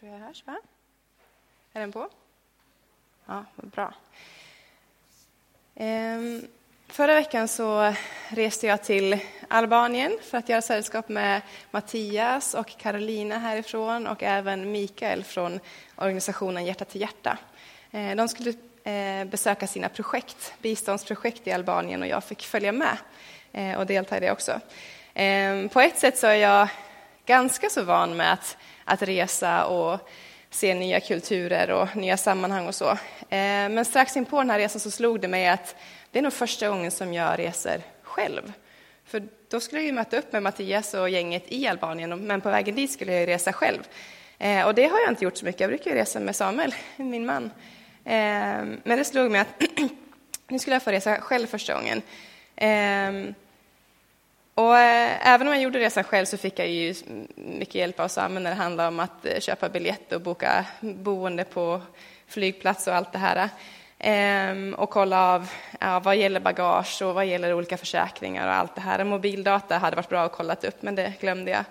tror jag hörs, va? Är den på? Ja, vad bra. Ehm, förra veckan så reste jag till Albanien för att göra sällskap med Mattias och Carolina härifrån och även Mikael från organisationen Hjärta till hjärta. Ehm, de skulle eh, besöka sina projekt, biståndsprojekt i Albanien och jag fick följa med eh, och delta i det också. Ehm, på ett sätt så är jag ganska så van med att att resa och se nya kulturer och nya sammanhang och så. Eh, men strax in på den här resan så slog det mig att det är nog första gången som jag reser själv. För då skulle jag ju möta upp med Mattias och gänget i Albanien, men på vägen dit skulle jag resa själv. Eh, och det har jag inte gjort så mycket, jag brukar ju resa med Samuel, min man. Eh, men det slog mig att nu skulle jag få resa själv första gången. Och eh, även om jag gjorde resan själv så fick jag ju mycket hjälp av Samuel när det handlade om att eh, köpa biljett och boka boende på flygplats och allt det här. Ehm, och kolla av ja, vad gäller bagage och vad gäller olika försäkringar och allt det här. Mobildata hade varit bra att kolla upp, men det glömde jag.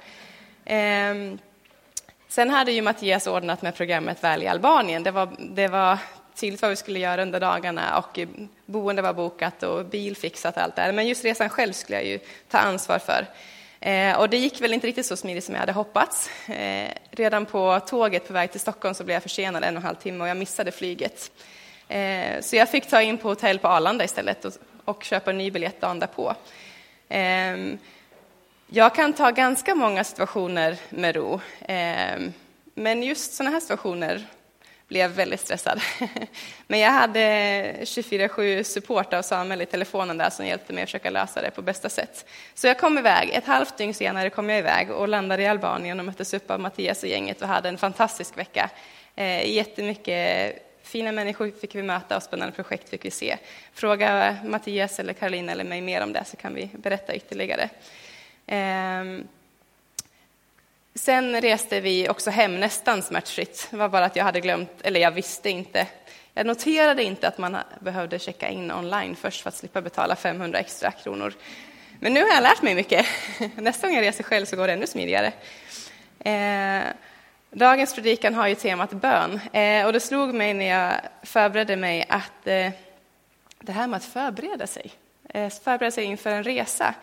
Ehm, sen hade ju Mattias ordnat med programmet Väl i Albanien. Det var, det var tydligt vad vi skulle göra under dagarna och boende var bokat och bil fixat och allt det här. Men just resan själv skulle jag ju ta ansvar för. Eh, och det gick väl inte riktigt så smidigt som jag hade hoppats. Eh, redan på tåget på väg till Stockholm så blev jag försenad en och en halv timme och jag missade flyget. Eh, så jag fick ta in på hotell på Arlanda istället och, och köpa en ny biljett dagen därpå. Ehm, jag kan ta ganska många situationer med ro, ehm, men just sådana här situationer blev väldigt stressad. Men jag hade 24-7 support av Samuel i telefonen där som hjälpte mig att försöka lösa det på bästa sätt. Så jag kom iväg. Ett halvt dygn senare kom jag iväg och landade i Albanien och möttes upp av Mattias och gänget och hade en fantastisk vecka. Eh, jättemycket fina människor fick vi möta och spännande projekt fick vi se. Fråga Mattias eller Karolina eller mig mer om det så kan vi berätta ytterligare. Ehm, Sen reste vi också hem nästan smärtfritt. Det var bara att jag hade glömt, eller jag visste inte. Jag noterade inte att man behövde checka in online först för att slippa betala 500 extra kronor. Men nu har jag lärt mig mycket. Nästa gång jag reser själv så går det ännu smidigare. Eh, dagens predikan har ju temat bön eh, och det slog mig när jag förberedde mig att eh, det här med att förbereda sig, eh, förbereda sig inför en resa,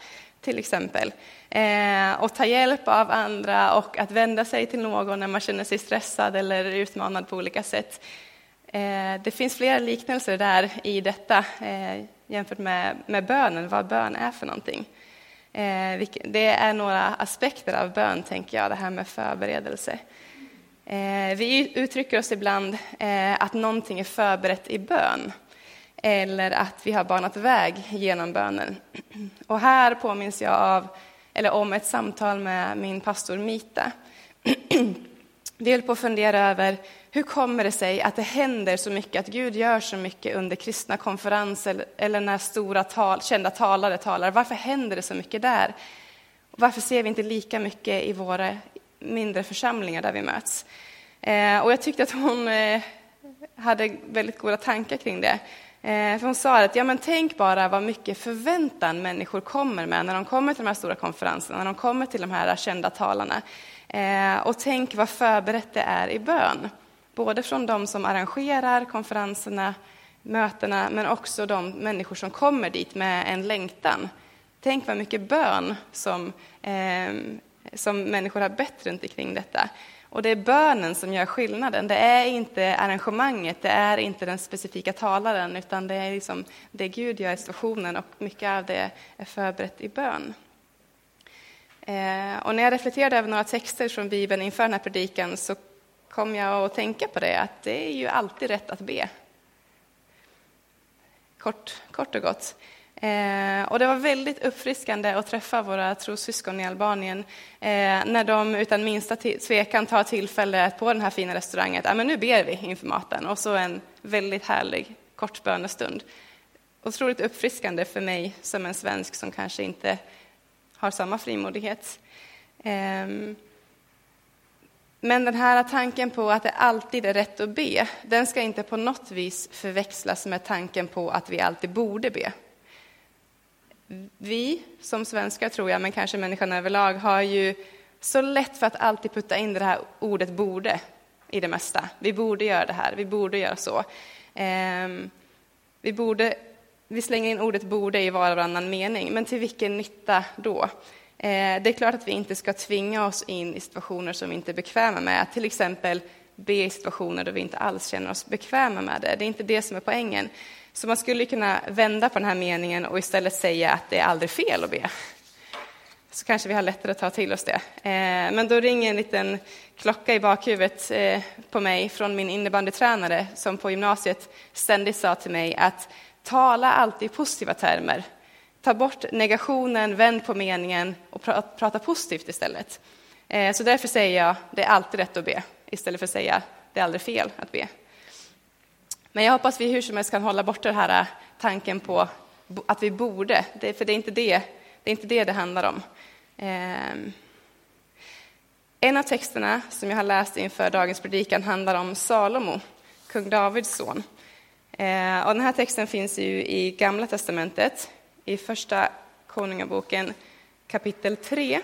till exempel. Eh, och ta hjälp av andra och att vända sig till någon när man känner sig stressad eller utmanad på olika sätt. Eh, det finns flera liknelser där i detta eh, jämfört med, med bönen, vad bön är för någonting. Eh, det är några aspekter av bön, tänker jag, det här med förberedelse. Eh, vi uttrycker oss ibland eh, att någonting är förberett i bön eller att vi har banat väg genom bönen. Och här påminns jag av, eller om ett samtal med min pastor Mita. Vi höll på att fundera över hur kommer det sig att det händer så mycket, att Gud gör så mycket under kristna konferenser eller när stora tal, kända talare talar. Varför händer det så mycket där? Varför ser vi inte lika mycket i våra mindre församlingar där vi möts? Eh, och jag tyckte att hon eh, hade väldigt goda tankar kring det. Eh, för hon sa att ja, men tänk bara vad mycket förväntan människor kommer med när de kommer till de här stora konferenserna, när de kommer till de här kända talarna. Eh, och tänk vad förberett det är i bön. Både från de som arrangerar konferenserna, mötena, men också de människor som kommer dit med en längtan. Tänk vad mycket bön som, eh, som människor har bett runt omkring detta. Och det är bönen som gör skillnaden. Det är inte arrangemanget, det är inte den specifika talaren, utan det är liksom det Gud gör i situationen och mycket av det är förberett i bön. Eh, och när jag reflekterade över några texter från Bibeln inför den här predikan så kom jag att tänka på det, att det är ju alltid rätt att be. Kort, kort och gott. Eh, och det var väldigt uppfriskande att träffa våra trossyskon i Albanien eh, när de utan minsta tvekan tar tillfället på den här fina restaurangen att ah, men nu ber vi inför maten och så en väldigt härlig kort bönestund. Otroligt uppfriskande för mig som en svensk som kanske inte har samma frimodighet. Eh, men den här tanken på att det alltid är rätt att be, den ska inte på något vis förväxlas med tanken på att vi alltid borde be vi som svenskar, tror jag, men kanske människan överlag, har ju så lätt för att alltid putta in det här ordet borde. i det mesta. Vi borde göra det här, vi borde göra så. Ehm, vi, borde, vi slänger in ordet borde i var och varannan mening, men till vilken nytta då? Ehm, det är klart att vi inte ska tvinga oss in i situationer som vi inte är bekväma med, till exempel be i situationer då vi inte alls känner oss bekväma med det. Det är inte det som är poängen. Så man skulle kunna vända på den här meningen och istället säga att det är aldrig fel att be. Så kanske vi har lättare att ta till oss det. Eh, men då ringer en liten klocka i bakhuvudet eh, på mig från min innebandytränare som på gymnasiet ständigt sa till mig att tala alltid i positiva termer. Ta bort negationen, vänd på meningen och prata positivt istället. Eh, så därför säger jag det är alltid rätt att be istället för att säga det är aldrig fel att be. Men jag hoppas vi hur som helst kan hålla bort den här eh, tanken på att vi borde, för det är inte det det, är inte det, det handlar om. Ehm, en av texterna som jag har läst inför dagens predikan handlar om Salomo, kung Davids son. Ehm, och den här texten finns ju i Gamla testamentet, i Första Konungaboken kapitel 3.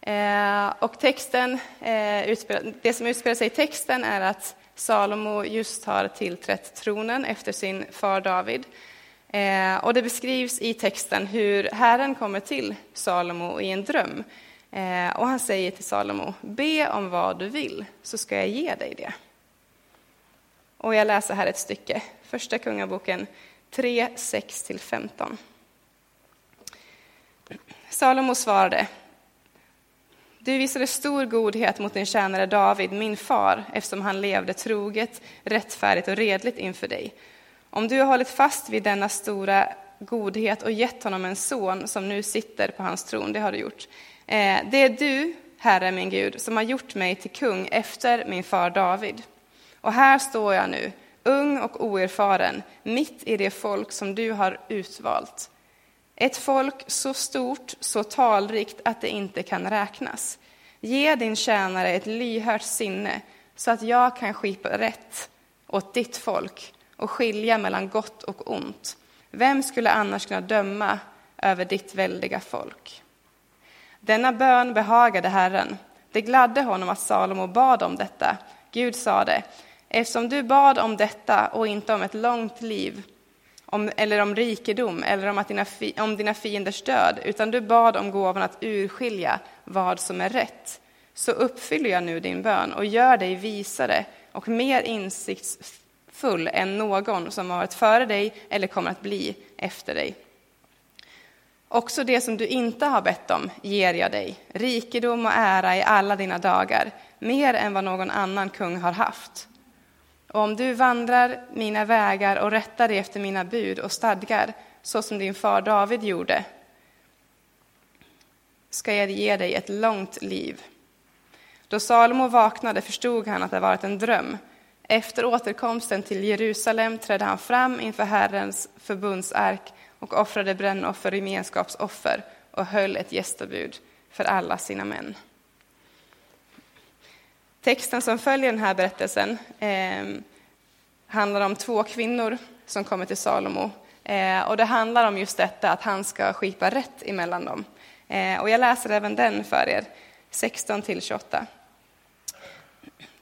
Ehm, och texten, eh, det som utspelar sig i texten är att Salomo just har tillträtt tronen efter sin far David. Eh, och det beskrivs i texten hur Herren kommer till Salomo i en dröm. Eh, och han säger till Salomo, be om vad du vill, så ska jag ge dig det. Och jag läser här ett stycke, Första Kungaboken 3, 6-15. Salomo svarade, du visade stor godhet mot din tjänare David, min far, eftersom han levde troget, rättfärdigt och redligt inför dig. Om du har hållit fast vid denna stora godhet och gett honom en son som nu sitter på hans tron, det har du gjort. Eh, det är du, Herre min Gud, som har gjort mig till kung efter min far David. Och här står jag nu, ung och oerfaren, mitt i det folk som du har utvalt. Ett folk så stort, så talrikt att det inte kan räknas. Ge din tjänare ett lyhört sinne så att jag kan skipa rätt åt ditt folk och skilja mellan gott och ont. Vem skulle annars kunna döma över ditt väldiga folk? Denna bön behagade Herren. Det gladde honom att Salomo bad om detta. Gud sade, eftersom du bad om detta och inte om ett långt liv, om, eller om rikedom eller om, att dina, om dina fienders död, utan du bad om gåvan att urskilja vad som är rätt, så uppfyller jag nu din bön och gör dig visare och mer insiktsfull än någon som har varit före dig eller kommer att bli efter dig. Också det som du inte har bett om ger jag dig, rikedom och ära i alla dina dagar, mer än vad någon annan kung har haft. Och om du vandrar mina vägar och rättar dig efter mina bud och stadgar, så som din far David gjorde, ska jag ge dig ett långt liv. Då Salomo vaknade förstod han att det varit en dröm, efter återkomsten till Jerusalem trädde han fram inför Herrens förbundsark och offrade brännoffer och gemenskapsoffer och höll ett gästabud för alla sina män. Texten som följer den här berättelsen eh, handlar om två kvinnor som kommer till Salomo. Eh, och det handlar om just detta, att han ska skipa rätt emellan dem. Eh, och jag läser även den för er, 16 till 28.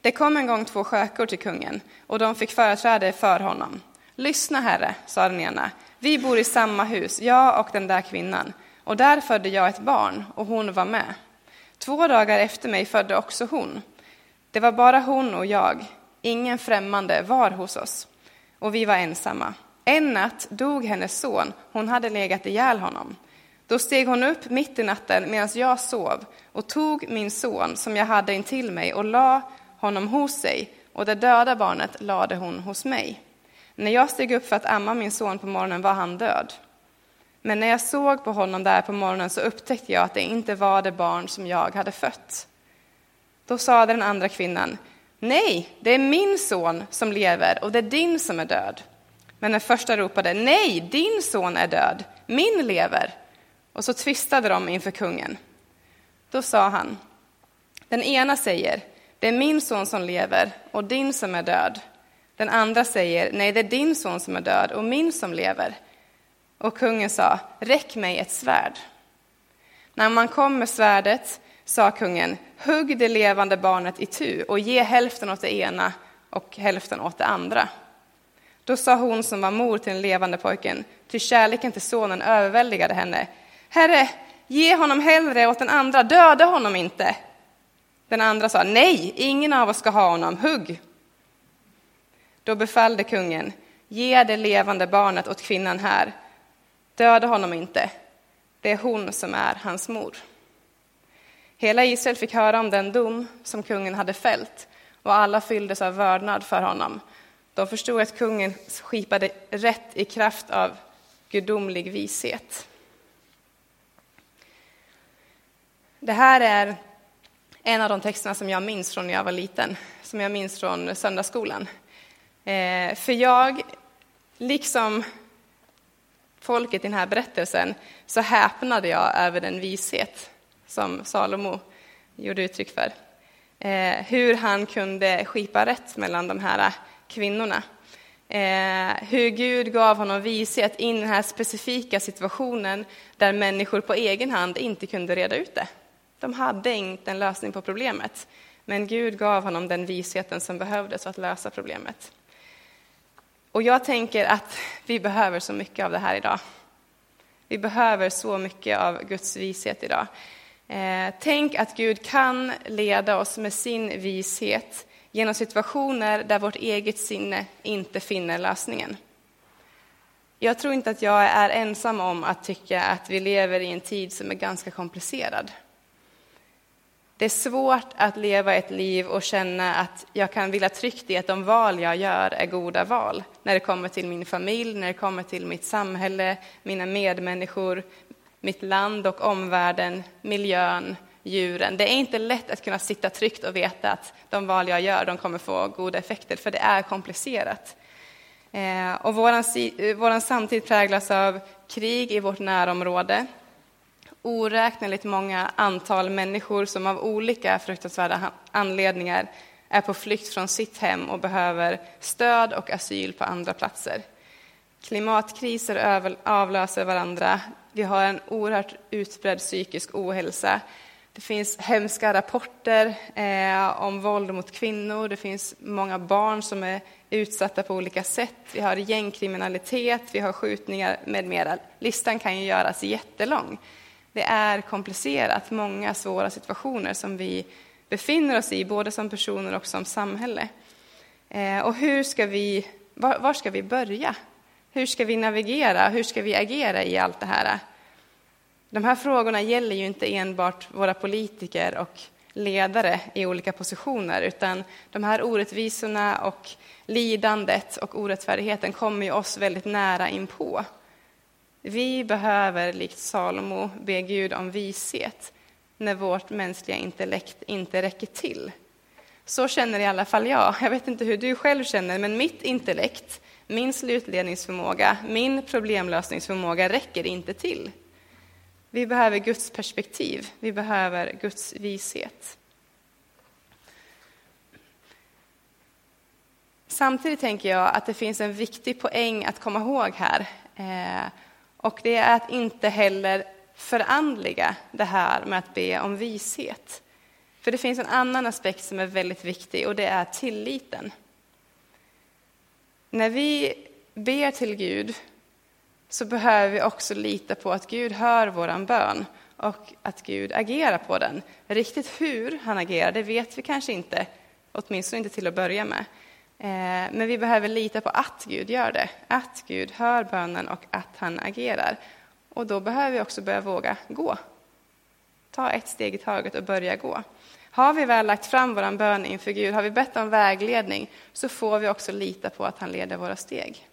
Det kom en gång två skökor till kungen, och de fick företräde för honom. Lyssna, herre, sa den ena, vi bor i samma hus, jag och den där kvinnan, och där födde jag ett barn, och hon var med. Två dagar efter mig födde också hon. Det var bara hon och jag, ingen främmande var hos oss, och vi var ensamma. En natt dog hennes son, hon hade legat ihjäl honom. Då steg hon upp mitt i natten medan jag sov och tog min son som jag hade intill mig och la honom hos sig och det döda barnet lade hon hos mig. När jag steg upp för att amma min son på morgonen var han död. Men när jag såg på honom där på morgonen så upptäckte jag att det inte var det barn som jag hade fött. Då sade den andra kvinnan, nej, det är min son som lever och det är din som är död. Men den första ropade, nej, din son är död, min lever. Och så tvistade de inför kungen. Då sa han, den ena säger, det är min son som lever och din som är död. Den andra säger, nej, det är din son som är död och min som lever. Och kungen sa, räck mig ett svärd. När man kom med svärdet sa kungen, hugg det levande barnet i tu och ge hälften åt det ena och hälften åt det andra. Då sa hon som var mor till den levande pojken, ty kärleken till sonen överväldigade henne. Herre, ge honom hellre åt den andra, döda honom inte. Den andra sa, nej, ingen av oss ska ha honom, hugg. Då befallde kungen, ge det levande barnet åt kvinnan här, döda honom inte, det är hon som är hans mor. Hela Israel fick höra om den dom som kungen hade fällt och alla fylldes av vördnad för honom. De förstod att kungen skipade rätt i kraft av gudomlig vishet. Det här är en av de texterna som jag minns från när jag var liten, som jag minns från söndagsskolan. Eh, för jag, liksom folket i den här berättelsen, så häpnade jag över den vishet som Salomo gjorde uttryck för. Eh, hur han kunde skipa rätt mellan de här kvinnorna. Eh, hur Gud gav honom vishet in i den här specifika situationen där människor på egen hand inte kunde reda ut det. De hade inte en lösning på problemet, men Gud gav honom den visheten som behövdes för att lösa problemet. Och jag tänker att vi behöver så mycket av det här idag. Vi behöver så mycket av Guds vishet idag. Eh, tänk att Gud kan leda oss med sin vishet genom situationer där vårt eget sinne inte finner lösningen. Jag tror inte att jag är ensam om att tycka att vi lever i en tid som är ganska komplicerad. Det är svårt att leva ett liv och känna att jag kan vilja tryggt i att de val jag gör är goda val. När det kommer till min familj, när det kommer till mitt samhälle, mina medmänniskor, mitt land och omvärlden, miljön, djuren. Det är inte lätt att kunna sitta tryggt och veta att de val jag gör de kommer få goda effekter, för det är komplicerat. Eh, och vår eh, våran samtid präglas av krig i vårt närområde, oräkneligt många antal människor som av olika fruktansvärda anledningar är på flykt från sitt hem och behöver stöd och asyl på andra platser. Klimatkriser avlöser varandra. Vi har en oerhört utbredd psykisk ohälsa. Det finns hemska rapporter eh, om våld mot kvinnor. Det finns många barn som är utsatta på olika sätt. Vi har gängkriminalitet, vi har skjutningar med mera. Listan kan ju göras jättelång. Det är komplicerat, många svåra situationer som vi befinner oss i, både som personer och som samhälle. Eh, och hur ska vi, var, var ska vi börja? Hur ska vi navigera? Hur ska vi agera i allt det här? De här frågorna gäller ju inte enbart våra politiker och ledare i olika positioner, utan de här orättvisorna och lidandet och orättfärdigheten kommer ju oss väldigt nära inpå. Vi behöver, likt Salomo, be Gud om vishet när vårt mänskliga intellekt inte räcker till. Så känner i alla fall jag. Jag vet inte hur du själv känner, men mitt intellekt, min slutledningsförmåga, min problemlösningsförmåga räcker inte till. Vi behöver Guds perspektiv, vi behöver Guds vishet. Samtidigt tänker jag att det finns en viktig poäng att komma ihåg här. Eh, och det är att inte heller förandliga det här med att be om vishet. För det finns en annan aspekt som är väldigt viktig och det är tilliten. När vi ber till Gud så behöver vi också lita på att Gud hör våran bön och att Gud agerar på den. Riktigt hur han agerar, det vet vi kanske inte, åtminstone inte till att börja med. Eh, men vi behöver lita på att Gud gör det, att Gud hör bönen och att han agerar. Och då behöver vi också börja våga gå. Ta ett steg i taget och börja gå. Har vi väl lagt fram vår bön inför Gud, har vi bett om vägledning, så får vi också lita på att han leder våra steg.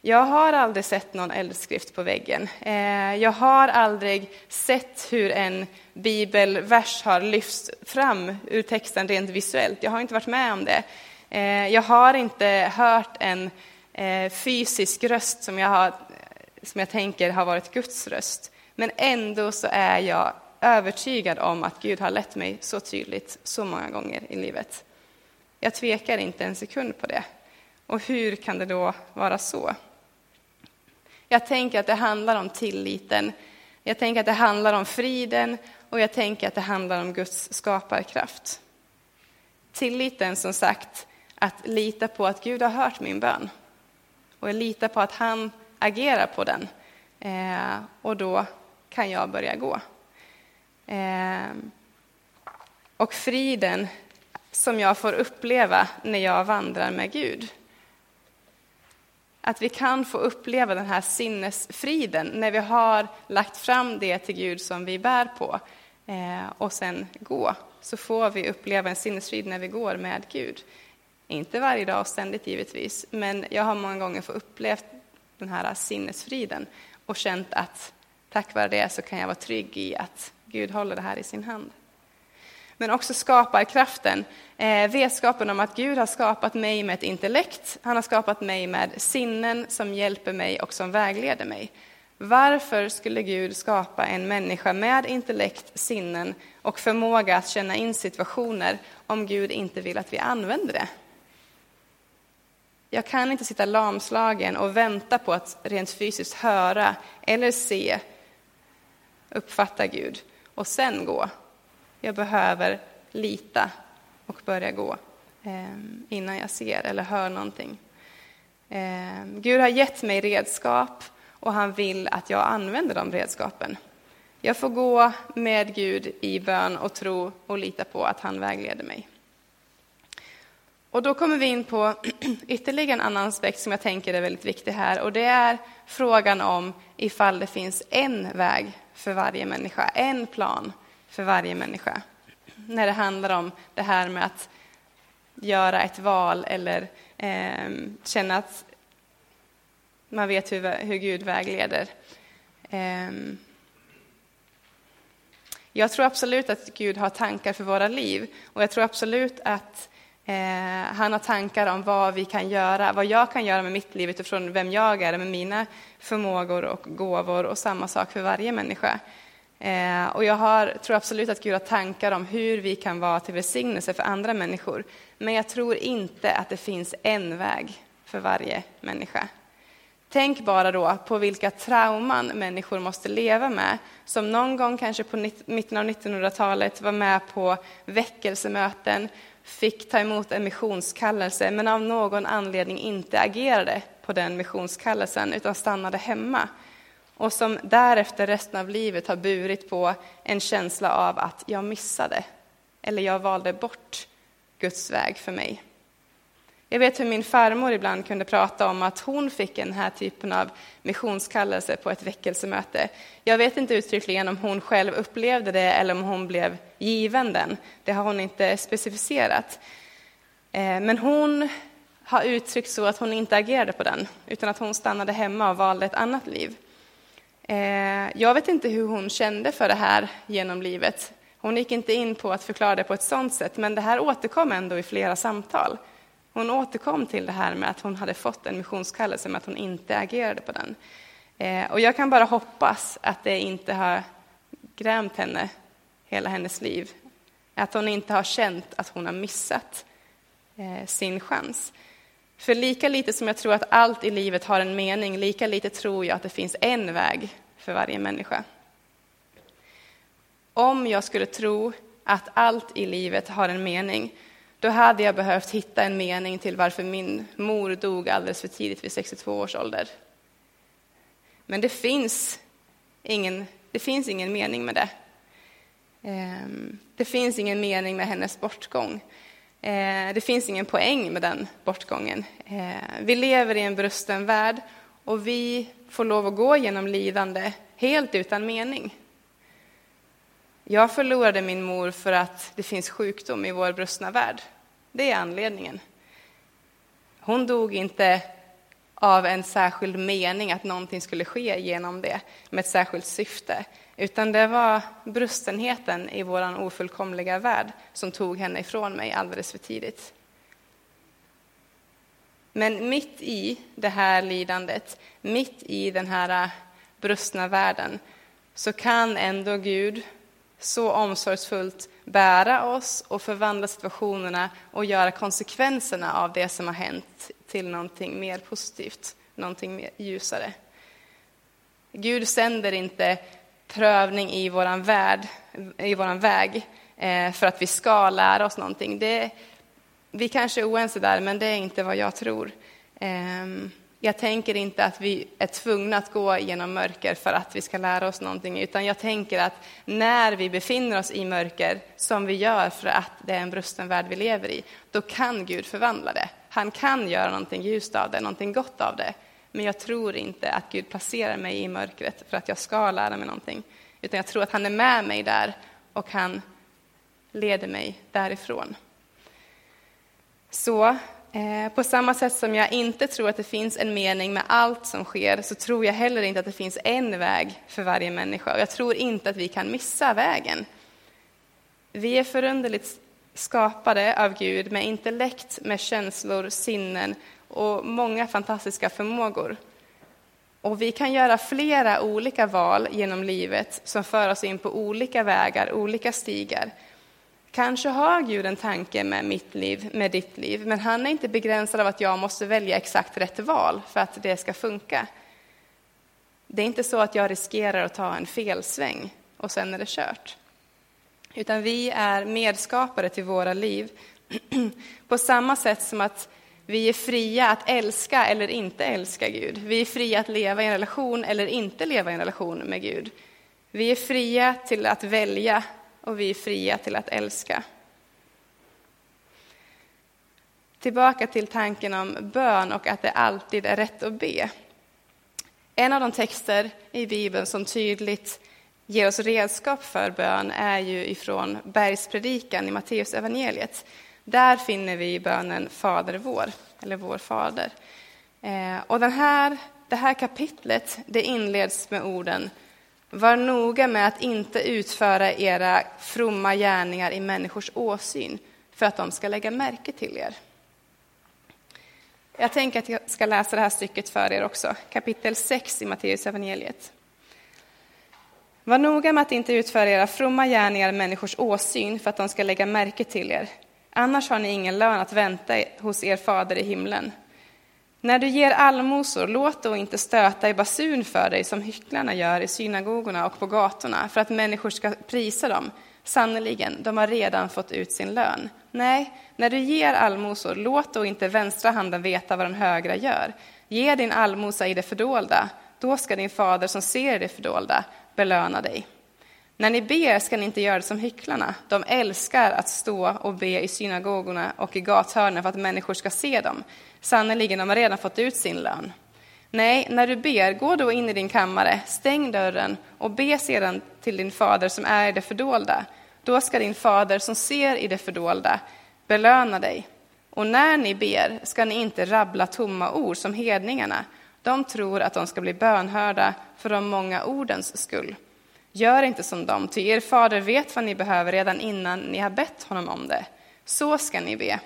Jag har aldrig sett någon eldskrift på väggen. Eh, jag har aldrig sett hur en bibelvers har lyfts fram ur texten rent visuellt. Jag har inte varit med om det. Eh, jag har inte hört en eh, fysisk röst som jag, har, som jag tänker har varit Guds röst. Men ändå så är jag övertygad om att Gud har lett mig så tydligt så många gånger i livet. Jag tvekar inte en sekund på det. Och hur kan det då vara så? Jag tänker att det handlar om tilliten. Jag tänker att det handlar om friden och jag tänker att det handlar om Guds skaparkraft. Tilliten, som sagt, att lita på att Gud har hört min bön. Och jag litar på att han agerar på den. Eh, och då kan jag börja gå. Eh, och friden som jag får uppleva när jag vandrar med Gud. Att vi kan få uppleva den här sinnesfriden när vi har lagt fram det till Gud som vi bär på eh, och sen gå. Så får vi uppleva en sinnesfrid när vi går med Gud. Inte varje dag och ständigt givetvis, men jag har många gånger fått uppleva den här sinnesfriden och känt att tack vare det så kan jag vara trygg i att Gud håller det här i sin hand. Men också skaparkraften, eh, vetskapen om att Gud har skapat mig med ett intellekt, han har skapat mig med sinnen som hjälper mig och som vägleder mig. Varför skulle Gud skapa en människa med intellekt, sinnen och förmåga att känna in situationer om Gud inte vill att vi använder det? Jag kan inte sitta lamslagen och vänta på att rent fysiskt höra eller se, uppfatta Gud och sen gå. Jag behöver lita och börja gå eh, innan jag ser eller hör någonting. Eh, Gud har gett mig redskap och han vill att jag använder de redskapen. Jag får gå med Gud i bön och tro och lita på att han vägleder mig. Och då kommer vi in på ytterligare en annan aspekt som jag tänker är väldigt viktig här och det är frågan om ifall det finns en väg för varje människa, en plan för varje människa. När det handlar om det här med att göra ett val eller eh, känna att man vet hur, hur Gud vägleder. Eh, jag tror absolut att Gud har tankar för våra liv och jag tror absolut att Eh, han har tankar om vad vi kan göra, vad jag kan göra med mitt liv utifrån vem jag är, med mina förmågor och gåvor och samma sak för varje människa. Eh, och jag har, tror absolut att Gud har tankar om hur vi kan vara till välsignelse för andra människor. Men jag tror inte att det finns en väg för varje människa. Tänk bara då på vilka trauman människor måste leva med, som någon gång kanske på mitten av 1900-talet var med på väckelsemöten, fick ta emot en missionskallelse men av någon anledning inte agerade på den missionskallelsen utan stannade hemma och som därefter resten av livet har burit på en känsla av att jag missade eller jag valde bort Guds väg för mig. Jag vet hur min farmor ibland kunde prata om att hon fick den här typen av missionskallelse på ett väckelsemöte. Jag vet inte uttryckligen om hon själv upplevde det eller om hon blev givanden. Det har hon inte specificerat. Eh, men hon har uttryckt så att hon inte agerade på den, utan att hon stannade hemma och valde ett annat liv. Eh, jag vet inte hur hon kände för det här genom livet. Hon gick inte in på att förklara det på ett sådant sätt, men det här återkom ändå i flera samtal. Hon återkom till det här med att hon hade fått en missionskallelse, men att hon inte agerade på den. Eh, och jag kan bara hoppas att det inte har grämt henne hela hennes liv. Att hon inte har känt att hon har missat eh, sin chans. För lika lite som jag tror att allt i livet har en mening, lika lite tror jag att det finns en väg för varje människa. Om jag skulle tro att allt i livet har en mening, då hade jag behövt hitta en mening till varför min mor dog alldeles för tidigt vid 62 års ålder. Men det finns ingen, det finns ingen mening med det. Ehm, det finns ingen mening med hennes bortgång. Ehm, det finns ingen poäng med den bortgången. Ehm, vi lever i en brusten värld och vi får lov att gå genom lidande helt utan mening. Jag förlorade min mor för att det finns sjukdom i vår brustna värld. Det är anledningen. Hon dog inte av en särskild mening, att någonting skulle ske genom det, med ett särskilt syfte. Utan det var brustenheten i vår ofullkomliga värld som tog henne ifrån mig alldeles för tidigt. Men mitt i det här lidandet, mitt i den här äh, brustna världen, så kan ändå Gud så omsorgsfullt bära oss och förvandla situationerna och göra konsekvenserna av det som har hänt till någonting mer positivt, någonting mer ljusare. Gud sänder inte prövning i våran värld, i våran väg eh, för att vi ska lära oss någonting. Det, vi kanske är oense där, men det är inte vad jag tror. Ehm, jag tänker inte att vi är tvungna att gå genom mörker för att vi ska lära oss någonting, utan jag tänker att när vi befinner oss i mörker, som vi gör för att det är en brusten värld vi lever i, då kan Gud förvandla det. Han kan göra någonting ljust av det, någonting gott av det. Men jag tror inte att Gud placerar mig i mörkret för att jag ska lära mig någonting, utan jag tror att han är med mig där och han leder mig därifrån. Så Eh, på samma sätt som jag inte tror att det finns en mening med allt som sker, så tror jag heller inte att det finns en väg för varje människa. Och jag tror inte att vi kan missa vägen. Vi är förunderligt skapade av Gud med intellekt, med känslor, sinnen och många fantastiska förmågor. Och vi kan göra flera olika val genom livet som för oss in på olika vägar, olika stigar. Kanske har Gud en tanke med mitt liv, med ditt liv, men han är inte begränsad av att jag måste välja exakt rätt val för att det ska funka. Det är inte så att jag riskerar att ta en felsväng och sen är det kört. Utan vi är medskapare till våra liv på samma sätt som att vi är fria att älska eller inte älska Gud. Vi är fria att leva i en relation eller inte leva i en relation med Gud. Vi är fria till att välja och vi är fria till att älska. Tillbaka till tanken om bön och att det alltid är rätt att be. En av de texter i Bibeln som tydligt ger oss redskap för bön är ju ifrån Bergspredikan i Matteus evangeliet. Där finner vi bönen Fader vår, eller Vår Fader. Eh, och den här, det här kapitlet det inleds med orden var noga med att inte utföra era fromma gärningar i människors åsyn för att de ska lägga märke till er. Jag tänker att jag ska läsa det här stycket för er också, kapitel 6 i Matteus evangeliet. Var noga med att inte utföra era fromma gärningar i människors åsyn för att de ska lägga märke till er. Annars har ni ingen lön att vänta hos er fader i himlen. När du ger allmosor, låt då inte stöta i basun för dig som hycklarna gör i synagogorna och på gatorna för att människor ska prisa dem. Sannerligen, de har redan fått ut sin lön. Nej, när du ger allmosor, låt då inte vänstra handen veta vad den högra gör. Ge din allmosa i det fördolda, då ska din fader som ser det fördolda belöna dig. När ni ber ska ni inte göra det som hycklarna. De älskar att stå och be i synagogorna och i gathörnen för att människor ska se dem. Sannerligen, de har redan fått ut sin lön. Nej, när du ber, gå då in i din kammare, stäng dörren och be sedan till din fader som är i det fördolda. Då ska din fader som ser i det fördolda belöna dig. Och när ni ber ska ni inte rabbla tomma ord som hedningarna. De tror att de ska bli bönhörda för de många ordens skull. Gör inte som dem, ty er fader vet vad ni behöver redan innan ni har bett honom om det. Så ska ni be.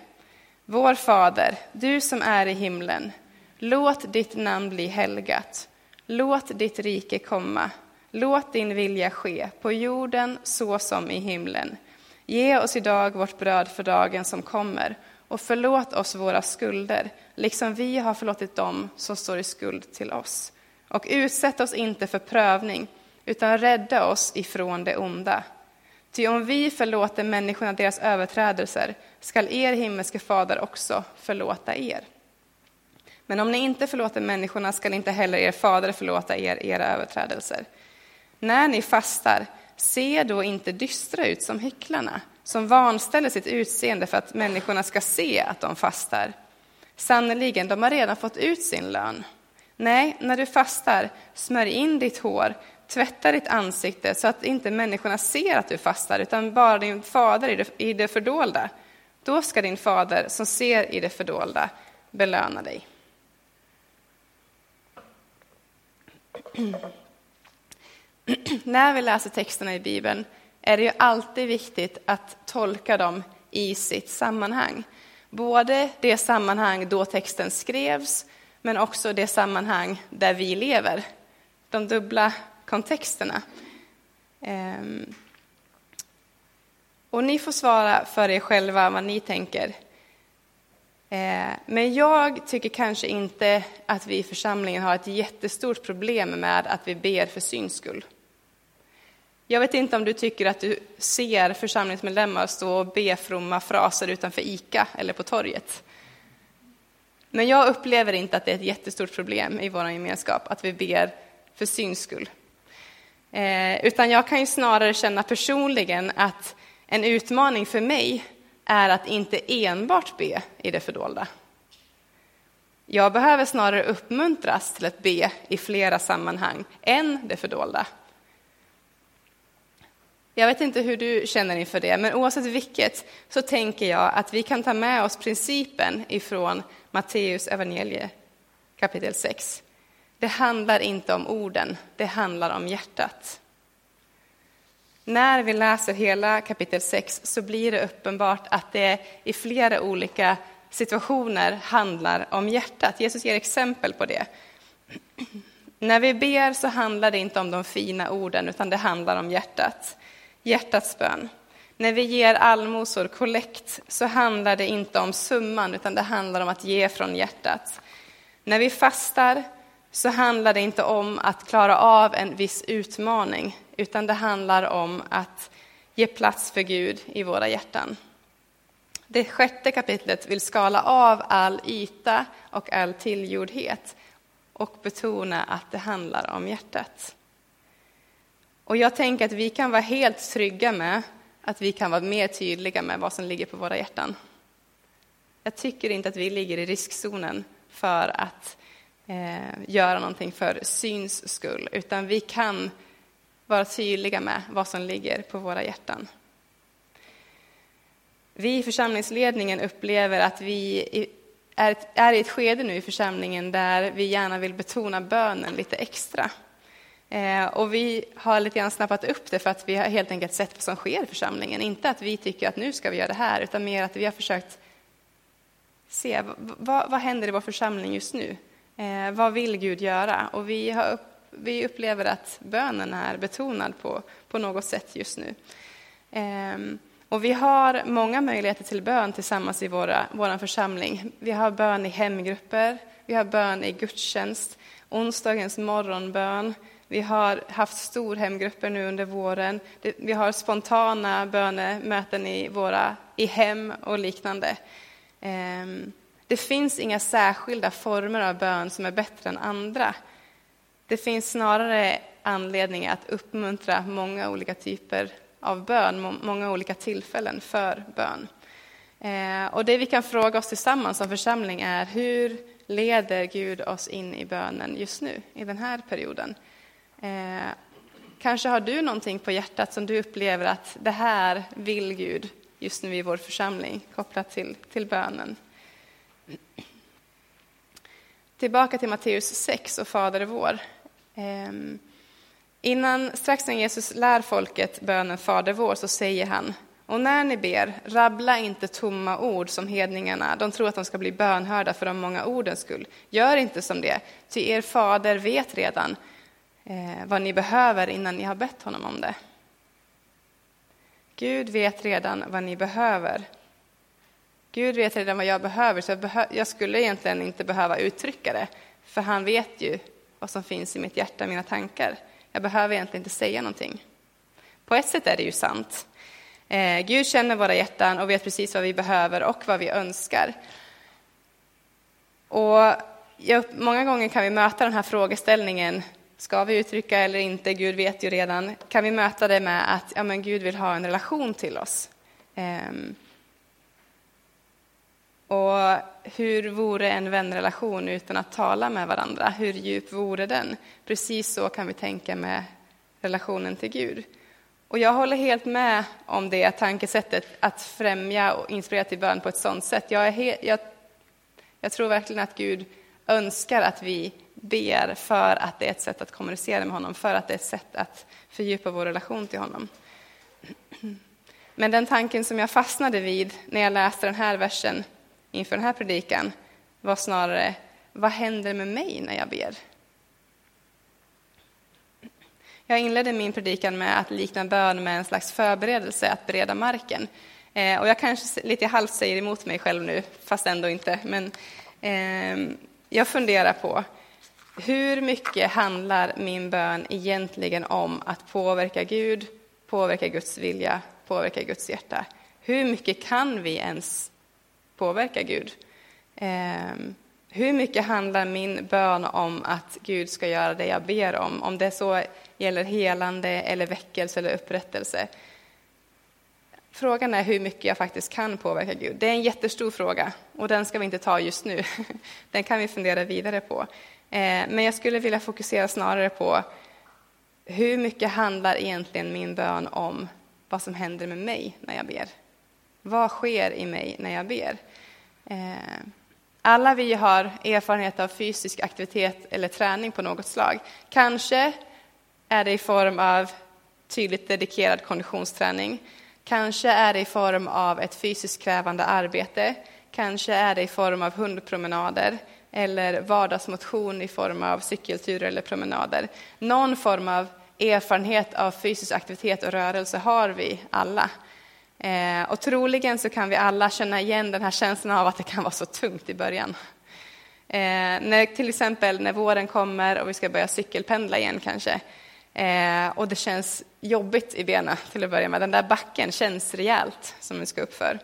Vår Fader, du som är i himlen. Låt ditt namn bli helgat. Låt ditt rike komma. Låt din vilja ske, på jorden så som i himlen. Ge oss idag vårt bröd för dagen som kommer och förlåt oss våra skulder, liksom vi har förlåtit dem som står i skuld till oss. Och utsätt oss inte för prövning, utan rädda oss ifrån det onda. Ty om vi förlåter människorna deras överträdelser skall er himmelske fader också förlåta er. Men om ni inte förlåter människorna skall inte heller er fader förlåta er era överträdelser. När ni fastar, se då inte dystra ut som hycklarna, som vanställer sitt utseende för att människorna ska se att de fastar. Sannerligen, de har redan fått ut sin lön. Nej, när du fastar, smörj in ditt hår, tvätta ditt ansikte så att inte människorna ser att du fastar, utan bara din fader i det, fördolda. Då ska din fader som ser i det fördolda belöna dig. När vi läser texterna i Bibeln är det ju alltid viktigt att tolka dem i sitt sammanhang. Både det sammanhang då texten skrevs, men också det sammanhang där vi lever. De dubbla kontexterna. Ehm. Och ni får svara för er själva vad ni tänker. Ehm, men jag tycker kanske inte att vi i församlingen har ett jättestort problem med att vi ber för syns skull. Jag vet inte om du tycker att du ser församlingsmedlemmar stå och be fromma fraser utanför ICA eller på torget. Men jag upplever inte att det är ett jättestort problem i vår gemenskap att vi ber för syns skull. Eh, utan jag kan ju snarare känna personligen att en utmaning för mig är att inte enbart be i det fördolda. Jag behöver snarare uppmuntras till att be i flera sammanhang än det fördolda. Jag vet inte hur du känner inför det, men oavsett vilket så tänker jag att vi kan ta med oss principen ifrån Matteus evangelie kapitel 6. Det handlar inte om orden, det handlar om hjärtat. När vi läser hela kapitel 6 så blir det uppenbart att det i flera olika situationer handlar om hjärtat. Jesus ger exempel på det. När vi ber så handlar det inte om de fina orden, utan det handlar om hjärtat. Hjärtats bön. När vi ger allmosor, kollekt, så handlar det inte om summan, utan det handlar om att ge från hjärtat. När vi fastar så handlar det inte om att klara av en viss utmaning, utan det handlar om att ge plats för Gud i våra hjärtan. Det sjätte kapitlet vill skala av all yta och all tillgjordhet och betona att det handlar om hjärtat. Och jag tänker att vi kan vara helt trygga med att vi kan vara mer tydliga med vad som ligger på våra hjärtan. Jag tycker inte att vi ligger i riskzonen för att eh, göra någonting för syns skull, utan vi kan vara tydliga med vad som ligger på våra hjärtan. Vi i församlingsledningen upplever att vi är, är i ett skede nu i församlingen där vi gärna vill betona bönen lite extra. Eh, och vi har lite grann snappat upp det för att vi har helt enkelt sett vad som sker i församlingen. Inte att vi tycker att nu ska vi göra det här, utan mer att vi har försökt se vad, vad händer i vår församling just nu? Eh, vad vill Gud göra? Och vi, har upp, vi upplever att bönen är betonad på, på något sätt just nu. Eh, och vi har många möjligheter till bön tillsammans i våra, vår församling. Vi har bön i hemgrupper, vi har bön i gudstjänst, onsdagens morgonbön, vi har haft storhemgrupper nu under våren. Vi har spontana bönemöten i våra i hem och liknande. Ehm, det finns inga särskilda former av bön som är bättre än andra. Det finns snarare anledning att uppmuntra många olika typer av bön, många olika tillfällen för bön. Ehm, och det vi kan fråga oss tillsammans som församling är hur leder Gud oss in i bönen just nu, i den här perioden? Eh, kanske har du någonting på hjärtat som du upplever att det här vill Gud just nu i vår församling, kopplat till, till bönen. Tillbaka till Matteus 6 och Fader vår. Eh, innan, strax när Jesus lär folket bönen Fader vår så säger han och när ni ber, rabbla inte tomma ord som hedningarna. De tror att de ska bli bönhörda för de många ordens skull. Gör inte som det, ty er fader vet redan eh, vad ni behöver innan ni har bett honom om det. Gud vet redan vad ni behöver. Gud vet redan vad jag behöver, så jag, behö jag skulle egentligen inte behöva uttrycka det, för han vet ju vad som finns i mitt hjärta, mina tankar. Jag behöver egentligen inte säga någonting. På ett sätt är det ju sant. Eh, Gud känner våra hjärtan och vet precis vad vi behöver och vad vi önskar. Och jag, många gånger kan vi möta den här frågeställningen Ska vi uttrycka eller inte? Gud vet ju redan. Kan vi möta det med att ja, men Gud vill ha en relation till oss? Um, och hur vore en vänrelation utan att tala med varandra? Hur djup vore den? Precis så kan vi tänka med relationen till Gud. Och jag håller helt med om det tankesättet, att främja och inspirera till bön på ett sådant sätt. Jag, är jag, jag tror verkligen att Gud önskar att vi ber för att det är ett sätt att kommunicera med honom, för att det är ett sätt att fördjupa vår relation till honom. Men den tanken som jag fastnade vid när jag läste den här versen inför den här predikan var snarare, vad händer med mig när jag ber? Jag inledde min predikan med att likna bön med en slags förberedelse att bereda marken. Eh, och jag kanske lite halvt säger emot mig själv nu, fast ändå inte. Men eh, jag funderar på hur mycket handlar min bön egentligen om att påverka Gud påverka Guds vilja, påverka Guds hjärta. Hur mycket kan vi ens påverka Gud? Eh, hur mycket handlar min bön om att Gud ska göra det jag ber om? Om det så gäller helande eller väckelse eller upprättelse. Frågan är hur mycket jag faktiskt kan påverka Gud. Det är en jättestor fråga och den ska vi inte ta just nu. Den kan vi fundera vidare på. Eh, men jag skulle vilja fokusera snarare på hur mycket handlar egentligen min bön om vad som händer med mig när jag ber? Vad sker i mig när jag ber? Eh, alla vi har erfarenhet av fysisk aktivitet eller träning på något slag. Kanske är det i form av tydligt dedikerad konditionsträning. Kanske är det i form av ett fysiskt krävande arbete. Kanske är det i form av hundpromenader eller vardagsmotion i form av cykelturer eller promenader. Någon form av erfarenhet av fysisk aktivitet och rörelse har vi alla. Eh, och troligen så kan vi alla känna igen den här känslan av att det kan vara så tungt i början. Eh, när, till exempel när våren kommer och vi ska börja cykelpendla igen kanske. Eh, och det känns jobbigt i benen till att börja med. Den där backen känns rejält som vi ska uppför.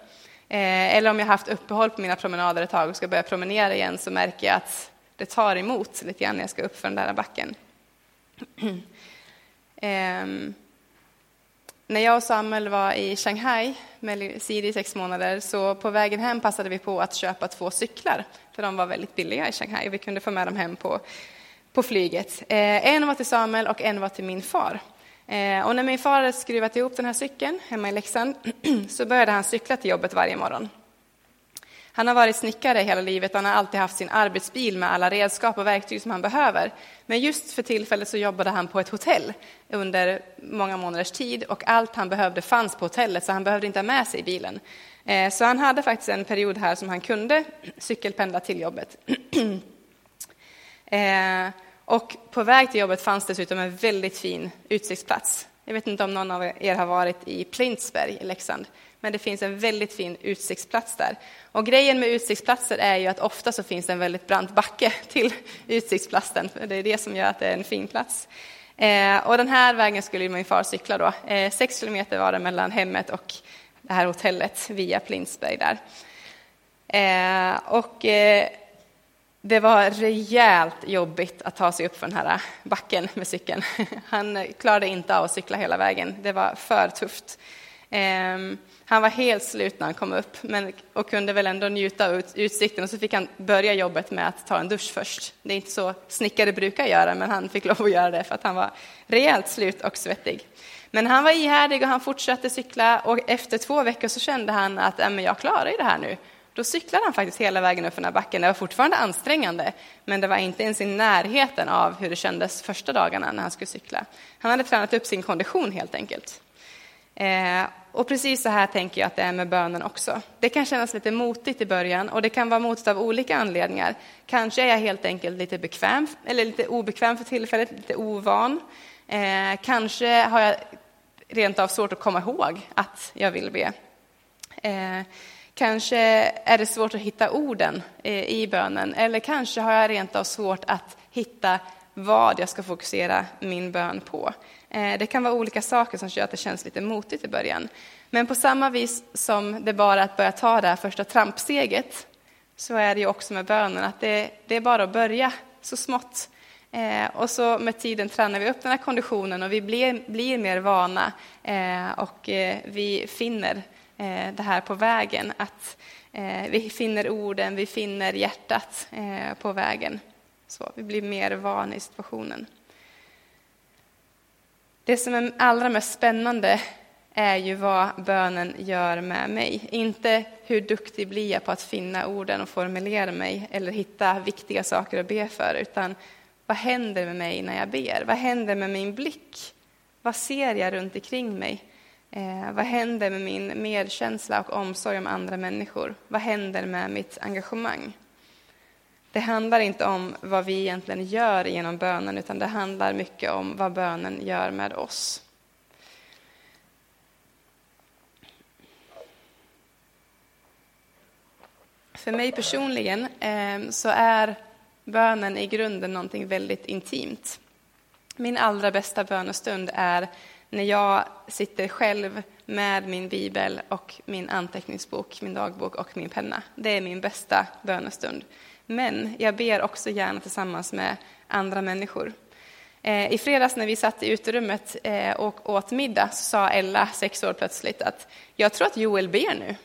Eh, eller om jag haft uppehåll på mina promenader ett tag och ska börja promenera igen så märker jag att det tar emot lite grann när jag ska uppför den där backen. eh, när jag och Samuel var i Shanghai med Siri i sex månader, så på vägen hem passade vi på att köpa två cyklar, för de var väldigt billiga i Shanghai och vi kunde få med dem hem på, på flyget. Eh, en var till Samuel och en var till min far. Eh, och när min far hade skruvat ihop den här cykeln hemma i Leksand så började han cykla till jobbet varje morgon. Han har varit snickare hela livet och han har alltid haft sin arbetsbil med alla redskap och verktyg som han behöver. Men just för tillfället så jobbade han på ett hotell under många månaders tid och allt han behövde fanns på hotellet så han behövde inte ha med sig bilen. Eh, så han hade faktiskt en period här som han kunde cykelpendla till jobbet. Och på väg till jobbet fanns dessutom en väldigt fin utsiktsplats. Jag vet inte om någon av er har varit i Plintsberg i Leksand men det finns en väldigt fin utsiktsplats där. Och grejen med utsiktsplatser är ju att ofta så finns det en väldigt brant backe till utsiktsplatsen, det är det som gör att det är en fin plats. Eh, och den här vägen skulle min far cykla då. Eh, sex kilometer var det mellan hemmet och det här hotellet via Plintsberg. där. Eh, och eh, det var rejält jobbigt att ta sig upp för den här backen med cykeln. Han klarade inte av att cykla hela vägen. Det var för tufft. Ehm, han var helt slut när han kom upp men, och kunde väl ändå njuta av utsikten och så fick han börja jobbet med att ta en dusch först. Det är inte så snickare brukar göra men han fick lov att göra det för att han var rejält slut och svettig. Men han var ihärdig och han fortsatte cykla och efter två veckor så kände han att äh, men jag klarar ju det här nu. Då cyklade han faktiskt hela vägen upp den här backen. Det var fortfarande ansträngande, men det var inte ens i närheten av hur det kändes första dagarna när han skulle cykla. Han hade tränat upp sin kondition helt enkelt. Eh, och precis så här tänker jag att det är med bönen också. Det kan kännas lite motigt i början och det kan vara motigt av olika anledningar. Kanske är jag helt enkelt lite bekväm, eller lite obekväm för tillfället, lite ovan. Eh, kanske har jag rent av svårt att komma ihåg att jag vill be. Eh, kanske är det svårt att hitta orden eh, i bönen, eller kanske har jag rent av svårt att hitta vad jag ska fokusera min bön på. Eh, det kan vara olika saker som gör att det känns lite motigt i början. Men på samma vis som det bara är att börja ta det här första trampsteget, så är det ju också med bönen, att det, det är bara att börja så smått. Eh, och så med tiden tränar vi upp den här konditionen och vi blir, blir mer vana eh, och eh, vi finner Eh, det här på vägen. Att eh, vi finner orden, vi finner hjärtat eh, på vägen. Så vi blir mer vana i situationen. Det som är allra mest spännande är ju vad bönen gör med mig. Inte hur duktig blir jag på att finna orden och formulera mig eller hitta viktiga saker att be för, utan vad händer med mig när jag ber? Vad händer med min blick? Vad ser jag runt omkring mig? Eh, vad händer med min medkänsla och omsorg om andra människor? Vad händer med mitt engagemang? Det handlar inte om vad vi egentligen gör genom bönen, utan det handlar mycket om vad bönen gör med oss. För mig personligen eh, så är bönen i grunden någonting väldigt intimt. Min allra bästa bönestund är när jag sitter själv med min bibel och min anteckningsbok, min dagbok och min penna. Det är min bästa bönestund. Men jag ber också gärna tillsammans med andra människor. Eh, I fredags när vi satt i uterummet eh, och åt middag så sa Ella, sex år, plötsligt att jag tror att Joel ber nu.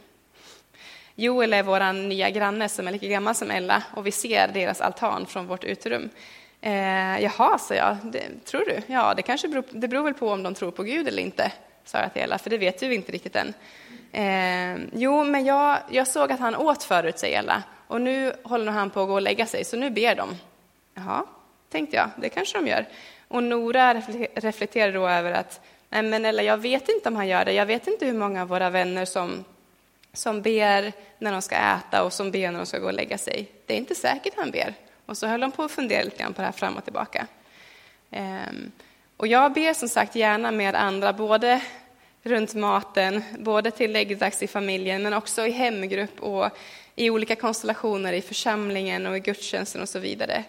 Joel är vår nya granne som är lika gammal som Ella och vi ser deras altan från vårt uterum. Eh, jaha, sa jag, det, tror du? Ja, det kanske beror, det beror väl på om de tror på Gud eller inte, sa jag till Ella, för det vet vi inte riktigt än. Eh, jo, men jag, jag såg att han åt förut, säger Ella, och nu håller han på att gå och lägga sig, så nu ber de. Jaha, tänkte jag, det kanske de gör. Och Nora reflekterade då över att, nej men Ella, jag vet inte om han gör det, jag vet inte hur många av våra vänner som, som ber när de ska äta och som ber när de ska gå och lägga sig. Det är inte säkert han ber. Och så höll de på att fundera lite grann på det här fram och tillbaka. Ehm, och jag ber som sagt gärna med andra, både runt maten, både till läggdags i familjen, men också i hemgrupp och i olika konstellationer i församlingen och i gudstjänsten och så vidare.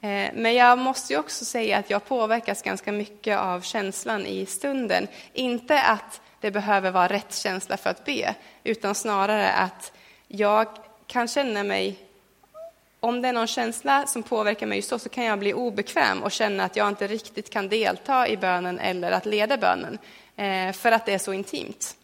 Ehm, men jag måste ju också säga att jag påverkas ganska mycket av känslan i stunden. Inte att det behöver vara rätt känsla för att be, utan snarare att jag kan känna mig om det är någon känsla som påverkar mig just då så kan jag bli obekväm och känna att jag inte riktigt kan delta i bönen eller att leda bönen, eh, för att det är så intimt.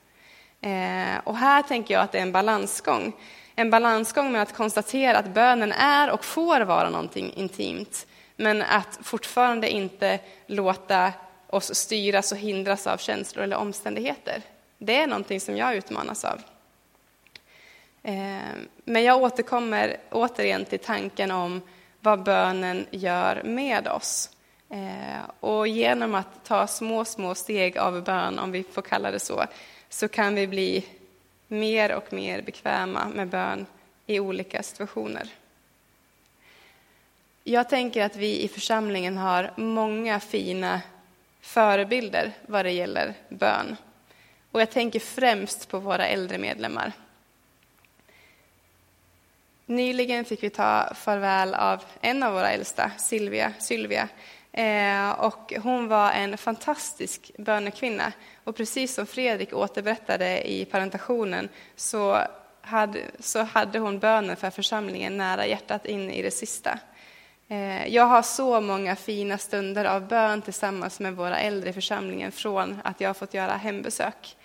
Eh, och här tänker jag att det är en balansgång. En balansgång med att konstatera att bönen är och får vara någonting intimt, men att fortfarande inte låta oss styras och hindras av känslor eller omständigheter. Det är någonting som jag utmanas av. Eh, men jag återkommer återigen till tanken om vad bönen gör med oss. Eh, och genom att ta små, små steg av bön, om vi får kalla det så, så kan vi bli mer och mer bekväma med bön i olika situationer. Jag tänker att vi i församlingen har många fina förebilder vad det gäller bön. Och jag tänker främst på våra äldre medlemmar. Nyligen fick vi ta farväl av en av våra äldsta, Silvia. Sylvia. Eh, och hon var en fantastisk bönekvinna. Och precis som Fredrik återberättade i parentationen så hade, så hade hon bönen för församlingen nära hjärtat in i det sista. Eh, jag har så många fina stunder av bön tillsammans med våra äldre i församlingen från att jag har fått göra hembesök.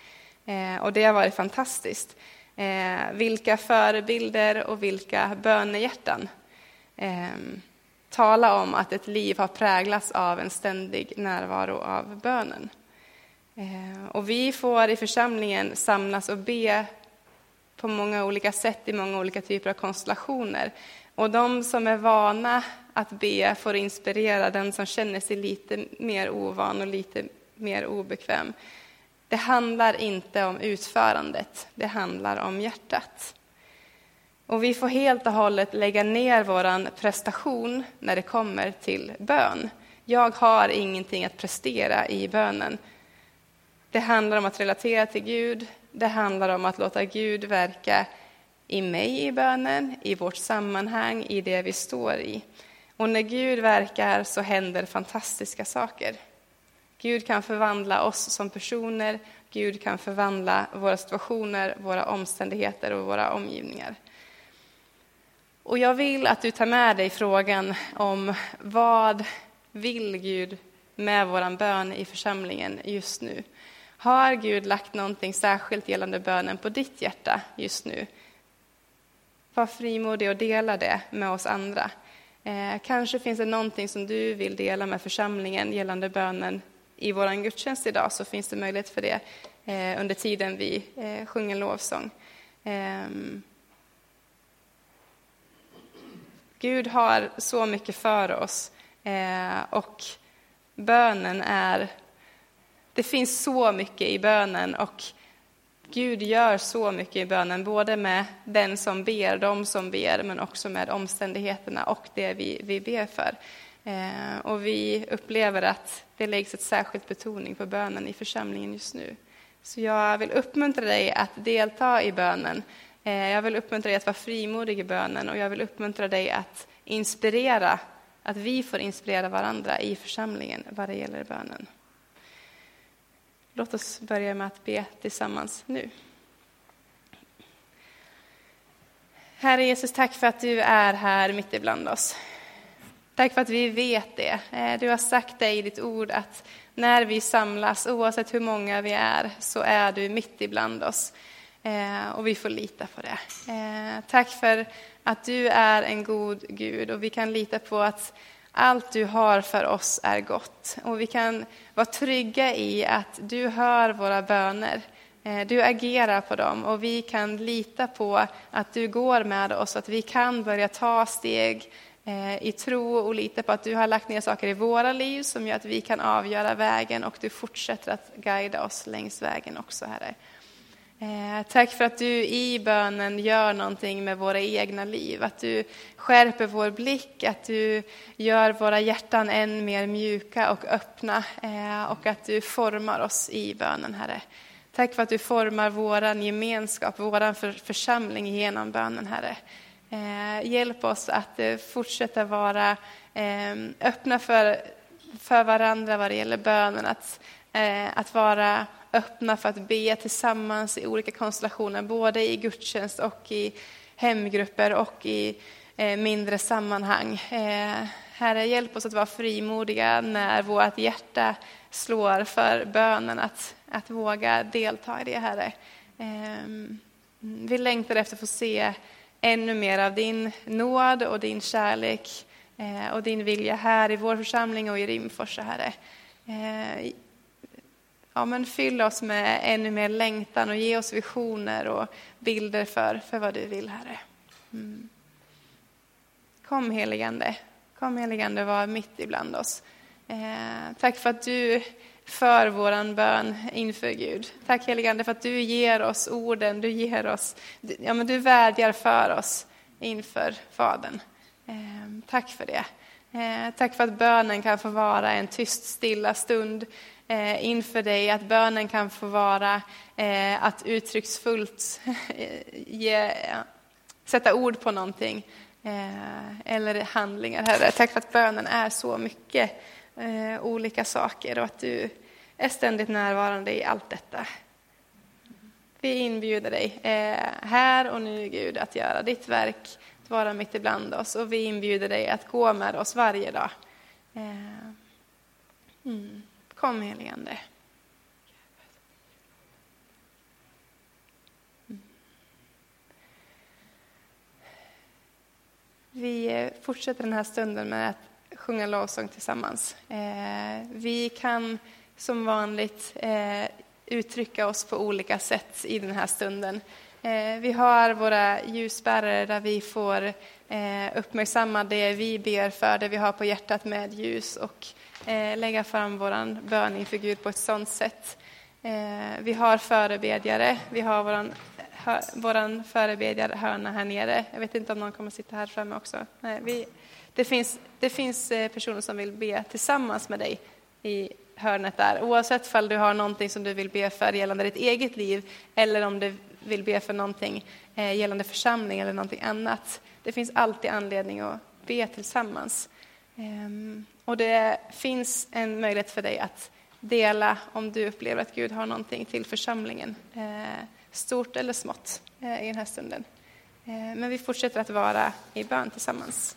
Eh, och det har varit fantastiskt. Eh, vilka förebilder och vilka bönehjärtan. Eh, tala om att ett liv har präglats av en ständig närvaro av bönen. Eh, och vi får i församlingen samlas och be på många olika sätt i många olika typer av konstellationer. Och de som är vana att be får inspirera den som känner sig lite mer ovan och lite mer obekväm. Det handlar inte om utförandet, det handlar om hjärtat. Och vi får helt och hållet lägga ner vår prestation när det kommer till bön. Jag har ingenting att prestera i bönen. Det handlar om att relatera till Gud, det handlar om att låta Gud verka i mig i bönen, i vårt sammanhang, i det vi står i. Och när Gud verkar så händer fantastiska saker. Gud kan förvandla oss som personer, Gud kan förvandla våra situationer, våra omständigheter och våra omgivningar. Och jag vill att du tar med dig frågan om vad vill Gud med vår bön i församlingen just nu? Har Gud lagt någonting särskilt gällande bönen på ditt hjärta just nu? Var frimodig och dela det med oss andra. Eh, kanske finns det någonting som du vill dela med församlingen gällande bönen i vår gudstjänst idag så finns det möjlighet för det eh, under tiden vi eh, sjunger lovsång. Eh, Gud har så mycket för oss eh, och bönen är... Det finns så mycket i bönen och Gud gör så mycket i bönen, både med den som ber, de som ber, men också med omständigheterna och det vi, vi ber för. Eh, och vi upplever att det läggs ett särskilt betoning på bönen i församlingen just nu. Så jag vill uppmuntra dig att delta i bönen. Eh, jag vill uppmuntra dig att vara frimodig i bönen och jag vill uppmuntra dig att inspirera, att vi får inspirera varandra i församlingen vad det gäller bönen. Låt oss börja med att be tillsammans nu. Herre Jesus, tack för att du är här mitt ibland oss. Tack för att vi vet det. Eh, du har sagt det i ditt ord att när vi samlas, oavsett hur många vi är, så är du mitt ibland oss. Eh, och vi får lita på det. Eh, tack för att du är en god Gud och vi kan lita på att allt du har för oss är gott. Och vi kan vara trygga i att du hör våra böner. Du agerar på dem och vi kan lita på att du går med oss, att vi kan börja ta steg Eh, i tro och lita på att du har lagt ner saker i våra liv som gör att vi kan avgöra vägen och du fortsätter att guida oss längs vägen också, Herre. Eh, tack för att du i bönen gör någonting med våra egna liv, att du skärper vår blick, att du gör våra hjärtan än mer mjuka och öppna eh, och att du formar oss i bönen, Herre. Tack för att du formar vår gemenskap, vår församling genom bönen, Herre. Eh, hjälp oss att eh, fortsätta vara ehm, öppna för, för varandra vad det gäller bönen, att, eh, att vara öppna för att be tillsammans i olika konstellationer, både i gudstjänst och i hemgrupper och i eh, mindre sammanhang. Eh, herre, hjälp oss att vara frimodiga när vårt hjärta slår för bönen, att, att våga delta i det, Herre. Eh, vi längtar efter att få se ännu mer av din nåd och din kärlek eh, och din vilja här i vår församling och i Rimforsa, Herre eh, ja, men fyll oss med ännu mer längtan och ge oss visioner och bilder för, för vad du vill, Herre. Mm. Kom heligande, kom heligande var mitt ibland oss. Eh, tack för att du för våran bön inför Gud. Tack heligande för att du ger oss orden, du ger oss, ja men du vädjar för oss inför Fadern. Eh, tack för det. Eh, tack för att bönen kan få vara en tyst, stilla stund eh, inför dig, att bönen kan få vara eh, att uttrycksfullt ge, sätta ord på någonting eh, eller handlingar, Herre. Tack för att bönen är så mycket eh, olika saker och att du är ständigt närvarande i allt detta. Vi inbjuder dig eh, här och nu, Gud, att göra ditt verk, att vara mitt ibland oss och vi inbjuder dig att gå med oss varje dag. Eh, mm. Kom heligande. Vi fortsätter den här stunden med att sjunga lovsång tillsammans. Eh, vi kan som vanligt eh, uttrycka oss på olika sätt i den här stunden. Eh, vi har våra ljusbärare där vi får eh, uppmärksamma det vi ber för, det vi har på hjärtat med ljus och lägga fram vår bön inför Gud på ett sådant sätt. Vi har förebedjare, vi har vår våran förebedjarhörna här nere. Jag vet inte om någon kommer att sitta här framme också. Nej, vi, det finns, det finns personer som vill be tillsammans med dig i hörnet där. Oavsett om du har någonting som du vill be för gällande ditt eget liv eller om du vill be för någonting eh, gällande församling eller någonting annat. Det finns alltid anledning att be tillsammans. Ehm, och det finns en möjlighet för dig att dela om du upplever att Gud har någonting till församlingen, eh, stort eller smått, eh, i den här stunden. Men vi fortsätter att vara i bön tillsammans.